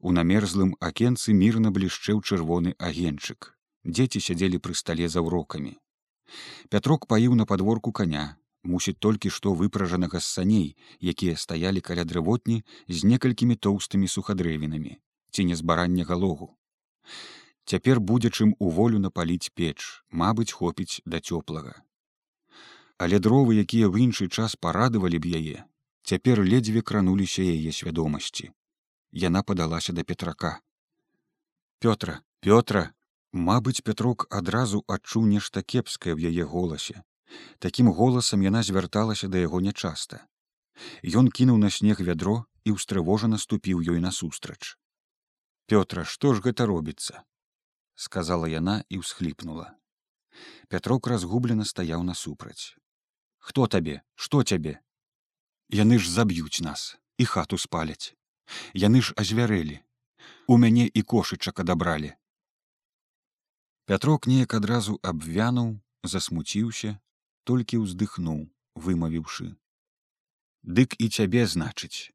У намерзлым акенцы мірна блішчэў чырвоны агенчык. Дзеці сядзелі пры стале за ўрокамі. Пятрок паіў на падворку каня, мусіць толькі што выпражанага з саней, якія стаялі каля дрывотні з некалькімі тоўстымі сухадрэвінамі, ці не збарання галогу. Цяпер будзе чым у волю напаліць печ, мабыць, хопіць да цёплага. Але дровы, якія ў іншы час парадавалі б яе, цяпер ледзьве крануліся яе свядомасці. Яна падалася да петрака. Пётра, Пётра, Мабыць, Пятрок адразу адчуў нешта кепскае ў яе голасе. Такім голасам яна звярталася да яго нячаста. Ён кінуў на снег вядро і ўстрывожана ступіў ёй насустрач. Пётра, што ж гэта робіцца? сказала яна і ўсхліпнула. Пятрок разгублена стаяў насупраць. Хто табе, што цябе? Яны ж заб'юць нас і хату спаляць. Яны ж азвярэлі. У мяне і кошычак адабралі. Пятрок неяк адразу абвянуў, засмуціўся, толькі ўздыхнуў, вымавіўшы. Дык і цябе значыць.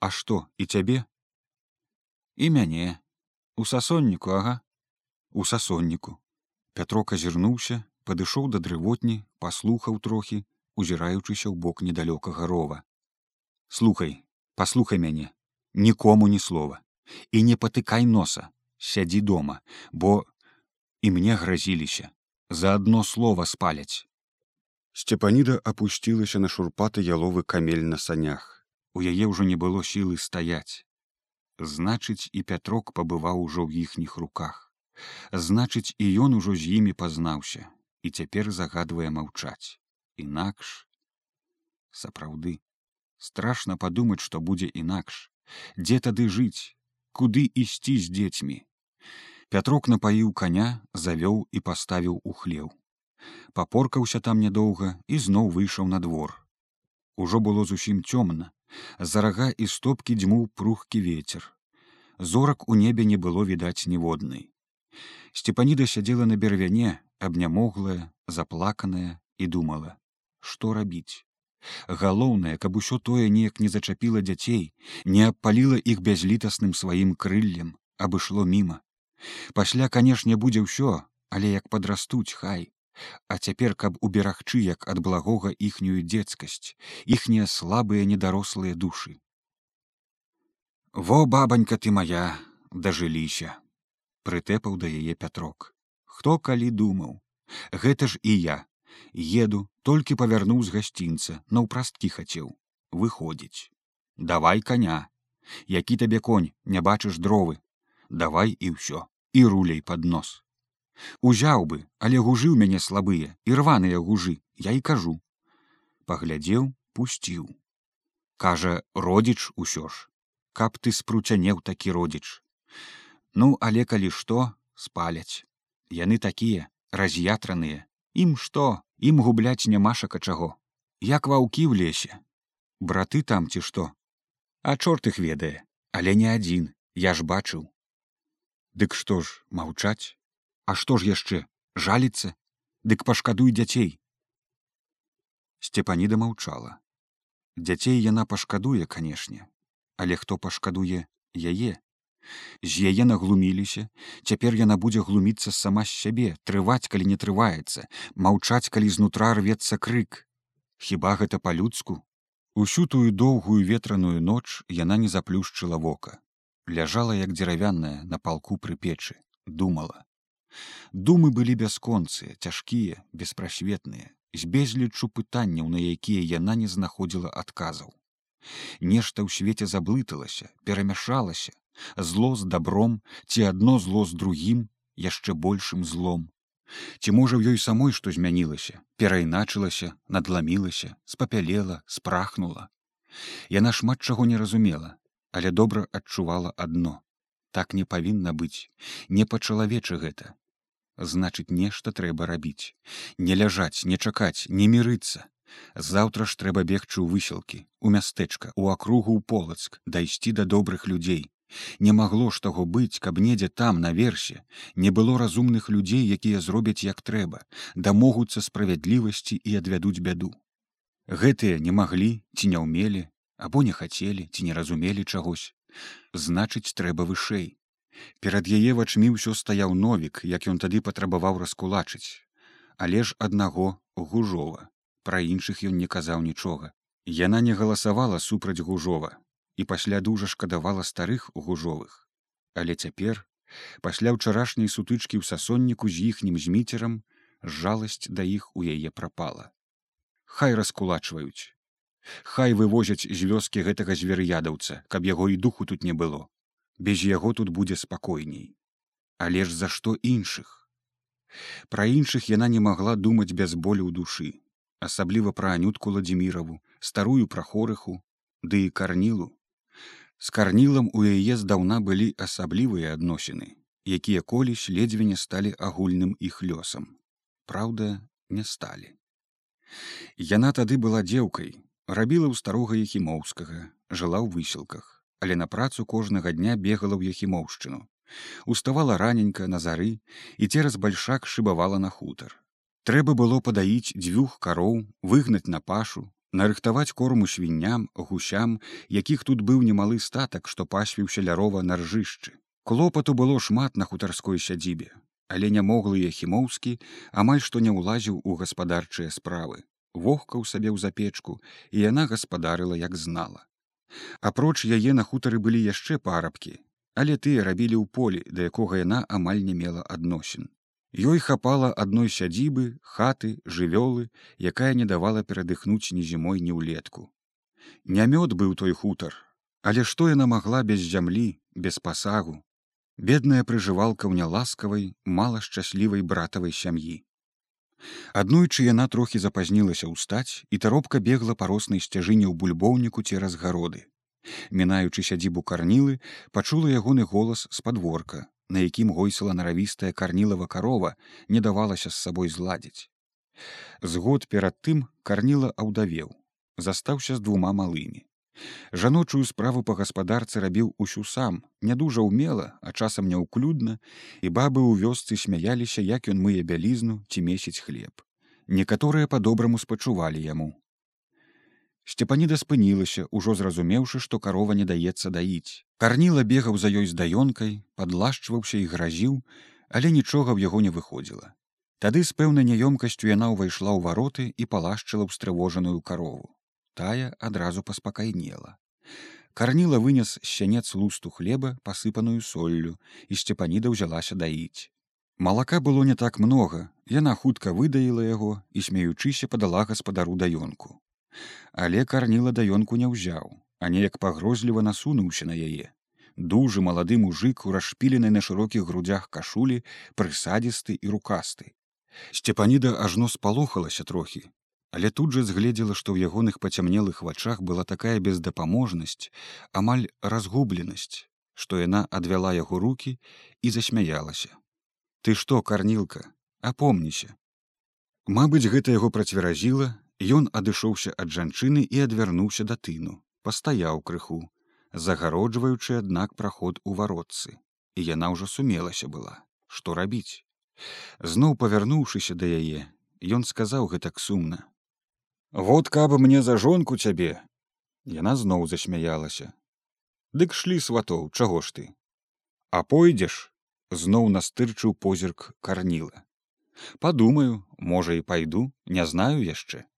А што і цябе? І мяне, у сасонніку, ага, у сасонніку. Пятрок азірнуўся, падышоў да дрывотні, паслухаў трохі, узіраючыся ў бок недалёкага рова. Слухай, паслухай мяне, нікому ні слова. і не патыкай носа сядзі дома бо і мне гразіліся за адно слово спаляць сцепаніда опусцілася на шурпаты яловы камель на санях. У яе ўжо не было сілы стаяць значыць і пятрок пабываў ужо ў іхніх руках. Значыць і ён ужо з імі пазнаўся і цяпер загадвае маўчаць інакш сапраўды страшна падумаць што будзе інакш дзе тады жыць куды ісці з дзецьмі пятрок напаіў коня завёў і паставіў у хлеў. Папоркаўся там нядоўга і зноў выйшаў на двор. Ужо было зусім цёмна за рага і стопкі дзьмуў прухкі ветер. Зорак у небе не было відаць ніводнай сцепаніда сядзела на бервяне абнямоглая заплаканая і думала што рабіць галоўнае каб усё тое неяк не зачапіла дзяцей не абпаліла іх бязлітасным сваім крыллем абышло міма пасля канешне будзе ўсё але як падрастуць хай. А цяпер каб уберагчы як ад благога іхнюю дзецкасць іхнія слабыя недарослыя душы. Во бабанька ты моя дажыліся прытэпаў да яе пятрок. Хто калі думаў? Гэта ж і я. Еду толькі павярнуў з гасцінца наўпрасткі хацеў. Выходзіць. Давай коня які табе конь не бачыш дровы. Давай і ўсё і руляй под нос. Узяў бы але гужы ў мяне слабыя і рваныя гужы я і кажу. Паглядзеў пусціў. Кажа родзіч усё ж. Каб ты спруцянеў такі родзіч ну але калі што спаляць. Яны такія раз'ятраныя. Ім што ім губляць нямашака чаго. Як ваўкі ў лесе. Браты там ці што. А чорт іх ведае але не адзін я ж бачыў дык што ж маўчаць? А што ж яшчэ жаліцца? Дык пашкадуй дзяцей. Сцепаніда маўчала. Дзяцей яна пашкадуе канешне але хто пашкадуе яе? З яе наглуміліся цяпер яна будзе глуміцца сама з сябе трываць калі не трываецца маўчаць калі знутра рвецца крык. Хіба гэта па-людску? Усю тую доўгую ветраную ноч яна не заплюшчыла вока ляжала як дзеравяная на палку пры печы думала. Думы былі бясконцыя цяжкія беспрасветныя з безліччу пытанняў на якія яна не знаходзіла адказаў нешта ў свеце заблыталася перамяшалася. Зло з добром ці адно зло з другім яшчэ большым злом. Ці можа ў ёй самой што змянілася перайначылася надламілася спапялела спрахнула. Яна шмат чаго не разумела але добра адчувала адно. Так не павінна быць. Не па-чалавечы гэта. Значыць нешта трэба рабіць. Не ляжаць не чакаць не мірыцца. Заўтра ж трэба бегчы ў высілкі у мястэчка у акругу ў полацк дайсці да добрых людзей. Не магло ж таго быць, каб недзе там наверсе не было разумных людзей, якія зробяць як трэба, дамогуцца справядлівасці і адвядуць бяду. Гэтыя не маглі ці не ўмелі, або не хацелі ці не разумелі чагось. Значыць, трэба вышэй. Перад яе вачмі ўсё стаяў новік, як ён тады патрабаваў раскулачыць. Але ж аднаго гужова. Пра іншых ён не казаў нічога. Яна не галасавала супраць гужова, і пасля дужа шкадавала старых гужовых. Але цяпер, пасля ўчарашняй сутычкі ў сасонніку з іхнім зміцерам, жаласць да іх у яе прапала. Хай раскулачваюць. Хай вывозяць з вёскі гэтага звер'ядаўца, каб яго і духу тут не было. Без яго тут будзе спакойней. Але ж за што іншых? Пра іншых яна не магла думаць без болю ў душы, асабліва пра анютку ладзіміраву, старую прахорыху, ды і карнілу, З карнілам у яе здаўна былі асаблівыя адносіны, якія колісь ледзьве не сталі агульным іх лёсам. Праўда, не сталі. Яна тады была дзеўкай, рабіла ў старога ехімоўскага, жыла ў высілках, але на працу кожнага дня бегала ў ехімоўшчыну. Уставала раненька на зары і цераз бальшак шыбавала на хутар. Трэба было падаіць дзвюх кароў, выгнаць на пашу, нарыхтаваць корму свінням гусям якіх тут быў немалы статак што пасвіўся лярова на ржышчы клопату было шмат на хутарской сядзібе але нямоглыя хімоўскі амаль што не ўлазіў у гаспадарчыя справы вохкаў сабе ў запечку і яна гаспадарыла як знала. Апроч яе на хутары былі яшчэ парабкі але тыя рабілі ў полі да якога яна амаль не мела адносін. Ёй хапала адной сядзібы хаты жывёлы якая не давала перадыхнуць ні зімой ні ўлетку. Нямёт быў той хутар але што яна магла без зямлі без пасагу? Бедная прыжывалка ў няласкавай мала шчаслівай братавай сям'і аднойчы яна трохі запазнілася ўстаць і таропка бегла па роснай сцяжыне ў бульбоўніку цераз гароды. Мінаючы сядзібу карнілы пачула ягоны голас з падворка на якім гойсала наравістая карнілава карова не давалася з сабой зладзіць. Згод перад тым карніла аўдавеў застаўся з двума малымі жаночую справу па гаспадарцы рабіў усю сам не дужа ўмела а часам няўклюдна і бабы ў вёсцы смяяліся як ён мые бялізну ці месяць хлеб. Некаторыя па-добраму спачувалі яму. Сцепаніда спынілася ужо зразумеўшы што карова не даецца даіць. Карніла бегаў за ёй здаёнкай падлашчваўся і гразіў але нічога ў яго не выходзіла. Тады з пэўнай няёмкасцю яна ўвайшла ў вароты і палашчыла ўстрывожаную карову тая адразу паспакайнела карніла вынес сянец лусту хлеба пасыпаную соллю і сцепаніда ўзялася даіць малака было не так многа яна хутка выдаіла яго і смеючыся падала гаспадару даёнку але карніла даёнку не ўзяў а неяк пагрозліва насунуўся на яе. Дужы малады мужик у расшпіленай на шырокіх грудях кашулі, прысадзісты і рукасты. Сцепаніда ажно спалохалася трохі, але тут жа згледзела, што ў ягоных пацямнелых вачах была такая бездапаможнасць, амаль разгубленасць, што яна адвяла яго руки і засмяялася. Ты што, карнілка, апомніся. Мабыць, гэта яго працверазіла, ён адышоўся ад жанчыны і адвярнуўся да тыну пастаяў крыху, загароджваючы аднак праход у варотцы, і яна ўжо сумелася была, што рабіць. Зноў павярнуўшыся да яе, ён сказаў гэтак сумна: « Вот каб мне за жонку цябе. Яна зноў засмяялася. Дык шлі сватоў, чаго ж ты? А пойдзеш, зноў настырчыў позірк карніла. Падумаю, можа і пайду, не знаю яшчэ.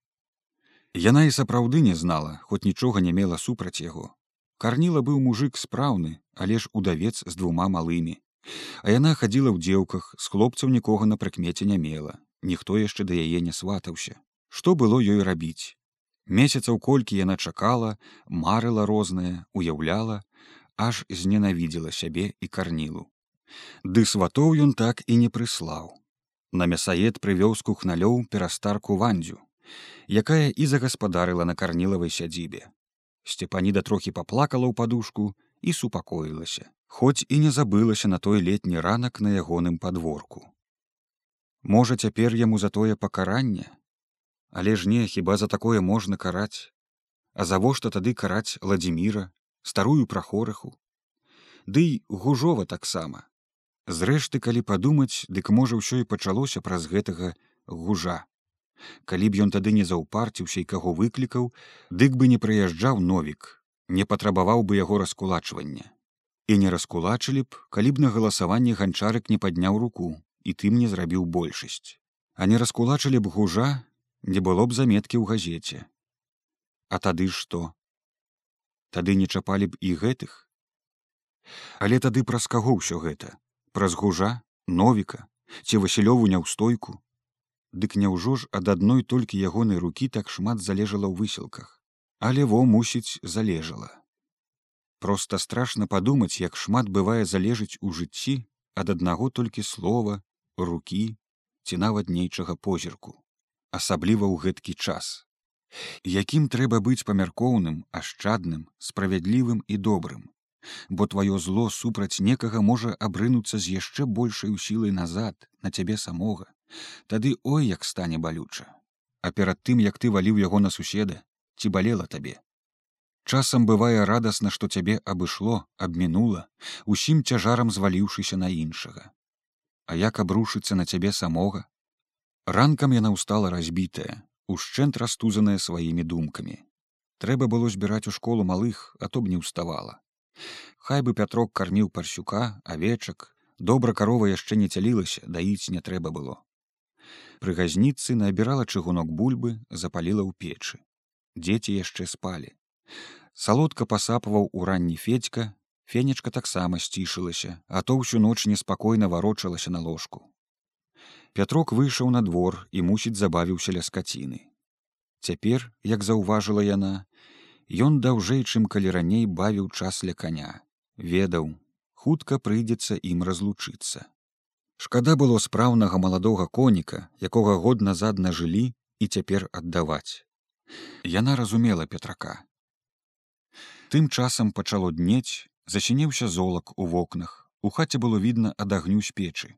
Яна і сапраўды не знала, хоць нічога не мела супраць яго. Карніла быў мужик спраўны, але ж удавец з двума малымі. А яна хадзіла ў дзеўках, з хлопцаў нікога на прыкмеце не мела. Ніхто яшчэ да яе не сватаўся. Што было ёй рабіць? Месяцаў колькі яна чакала, марыла рознае, уяўляла, аж зненавідзела сябе і карнілу. Ды сватоў ён так і не прыслаў. На мясаед прывёз кухналёў перастарку вандзю якая і загаспадарыла на карнілавай сядзібе. Сцепаніда трохі паплакала ў падушку і супакоілася, хоць і не забылася на той летні ранак на ягоным падворку. Можа, цяпер яму за тое пакаранне, Але ж не хіба за такое можна караць, А завошта тады караць ладзіміра, старую прахораху. Дый гужова таксама. Зрэшты, калі падумаць, дык можа ўсё і пачалося праз гэтага гужа. Калі б ён тады не заўпарціўся і каго выклікаў, дык бы не прыязджаў новік, не патрабаваў бы яго раскулачвання. І не раскулачылі б, калі б на галасаванне ганчарык не падняў руку і тым не зрабіў большасць. А не раскулачылі б гужа, не было б заметкі ў газеце. А тады што? Тады не чапалі б і гэтых. Але тады праз каго ўсё гэта, праз гужа, новіка, ці васілёву няўстойку, Дык няўжо ж ад адной толькі ягонай рукі так шмат залежала ў высілках, але во мусіць залежала. Проста страшна падумаць, як шмат бывае залежыць у жыцці ад аднаго толькі слова, рукі ці нават нейчага позірку, асабліва ў гэткі час. Якім трэба быць памяркоўным, ашчадным, справядлівым і добрым, бо тваё зло супраць некага можа абрынуцца з яшчэ большай сілай назад на цябе самога Тады ой як стане балюча. А перад тым, як ты валіў яго на суседа, ці балела табе. Часам бывае радасна, што цябе абышло, абмінула, усім цяжарам зваліўшыся на іншага. А як абрушыцца на цябе самога? Ранкам яна ўстала разбітая, ушчэнт растузаная сваімі думкамі. Трэба было збіраць у школу малых, а то б не ўставала. Хай бы пятрок карміў парсюка, авечак, добра карова яшчэ не цялілася, даіць не трэба было. Пры газніцы набірала чыгунок бульбы, запаліла ў печы. Дзеці яшчэ спалі. Салодка пасапваў у ранні федька, фенечка таксама сцішылася а то ўсю ноч неспакойна варочалася на ложку пятрок выйшаў на двор і мусіць забавіўся ля скаціны цяпер як заўважыла яна ён даўжэй чым калі раней бавіў час ля каня. Ведаў хутка прыйдзецца ім разлучыцца. Шкада было спраўнага маладога коніка якога год назад нажылі і цяпер аддаваць. Яна разумела петрака тым часам пачало днець зачыніўся золак у вокнах. У хаце было відна ад агню з печы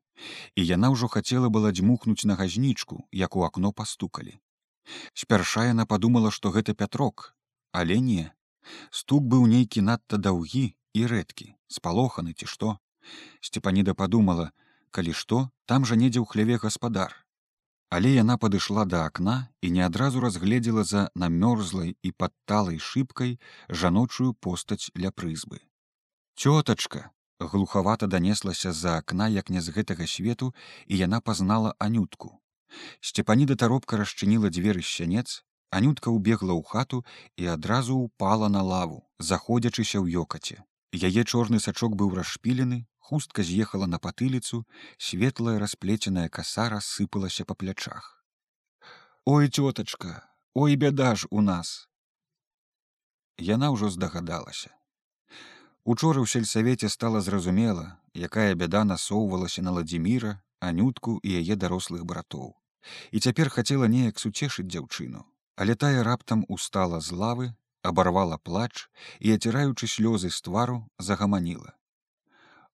і яна ўжо хацела была дзьмухнуць на газнічку як у акно пастукалі. Спярша яна падумала што гэта пятрок але не. Стук быў нейкі надта даўгі і рэдкі спалоханы ці што. Сцепаніда падумала калі што там жа недзе ў хляве гаспадар. Але яна падышла да акна і не адразу разгледзела за намёрзлай і падталай шыбкай жаночую постаць ля прызбы. Цётачка глухавата данеслася з-за акна як не з гэтага свету і яна пазнала анютку. Сцепаніда таропка расчыніла дзверы сянец анютка ўбегла ў хату і адразу упала на лаву заходзячыся ў ёкаце яе чорны сачок быў расшпілены хустка з'ехала на патыліцу светлая расплеценая каса рассыпалася па плячах. Ой цётачка ой бяда ж у нас! Яна ўжо здагадалася учора ў сельсавеце стала зразумела якая бяда насоўвалася на ладзіміра анютку і яе дарослых братоў. І цяпер хацела неяк суцешыць дзяўчыну але тая раптам устала з лавы абарвала плач і аціраючы слёзы з твару загаманіла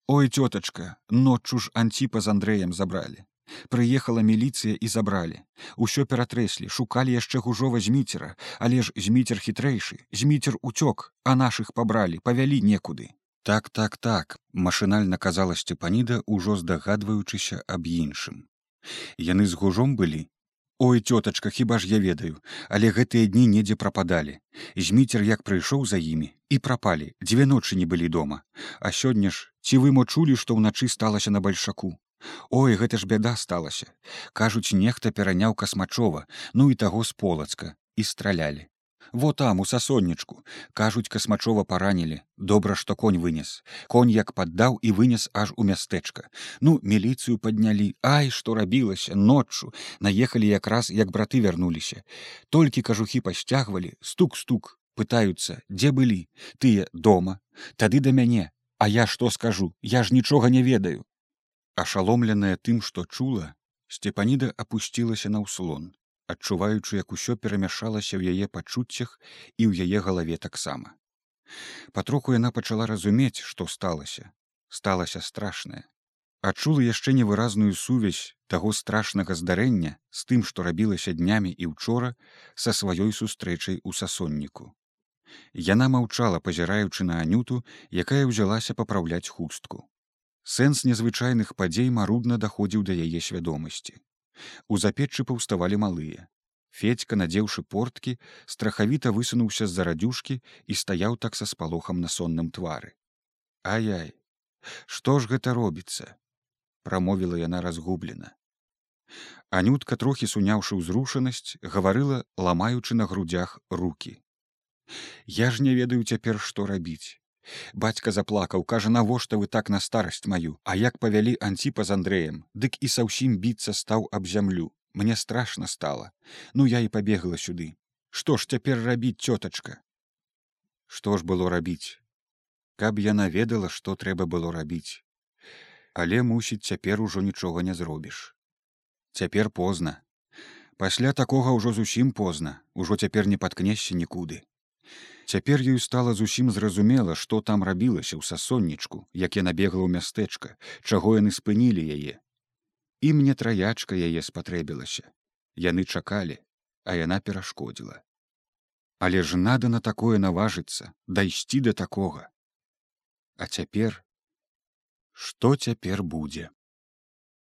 Ой, тётачка, ноччу ж анціпа з Андрэем забралі. Прыехала міліцыя і забралі. Усё ператрэслі, шукалі яшчэ гужова зміцера, але ж зміцер хітрэйшы, зміцер уцёк, а нашых пабралі, павялі некуды. Так, так, так, машынальна казала Сцепаніда, ужо здагадваючыся аб іншым. Яны з гужом былі, Ой цётачка хіба ж я ведаю але гэтыя дні недзе прападалі зміцер як прыйшоў за імі і прапалі дзве ночы не былі дома а сёння ж ці вы мо чулі што ўначы сталася на бальшаку ой гэта ж бяда сталася. Кажуць нехта пераняў касмачова ну і таго з полацка і стралялі. Во там у сасоннічку. Кажуць касмачова паранілі. Добра што конь вынес. Конь як паддаў і вынес аж у мястэчка. Ну міліцыю паднялі. Ай што рабілася ноччу. Наехалі якраз як браты вярнуліся. Толькі кажухі пасцягвалі стук стук пытаюцца дзе былі? Тыя дома. Тады да мяне. А я што скажу? Я ж нічога не ведаю ашаломленая тым што чула сцепаніда опусцілася на ўслон адчуваючы як усё перамяшалася ў яе пачуццях і ў яе галаве таксама. Патроху яна пачала разумець што сталася. Сталася страшная. Адчула яшчэ невыразную сувязь таго страшнага здарэння з тым што рабілася днямі і учора са сваёй сустрэчай у сасонніку. Яна маўчала пазіраючы на анюту якая ўзялася папраўляць хустку сэнс незвычайных падзей марудна даходзіў да яе свядомасці У запеччы паўставалі малыя. Федька, надзеўшы порткі, страхавіта высунуўся з-за радзюшкі і стаяў так са спалохам на сонным твары. Ай-ай, што ж гэта робіцца? прамовіла яна разгублена. Анютка трохі суняўшы ўзрушанасць, гаварыла, ламаючы на грудях руки. Я ж не ведаю цяпер, што рабіць бацька заплакаў кажа навошта вы так на старасць маю а як павялі анціпа з андреем дык і са ўсім біцца стаў аб зямлю. Мне страшна стала. Ну я і пабегла сюды. Што ж цяпер рабіць цётачка? Што ж было рабіць? Каб яна ведала што трэба было рабіць. Але мусіць цяпер ужо нічога не зробіш. Цяпер позна. Пасля такога ўжо зусім позна. Ужо цяпер не паткнешся нікуды Цяпер ёй стала зусім зразумела, што там рабілася ў сасоннічку, як яна бегла ў мястэчка, чаго яны спынілі яе. І мне траячка яе спатрэбілася. Яны чакалі, а яна перашкодзіла. Але ж нада на такое наважыцца, дайсці да такога. А цяпер, што цяпер будзе?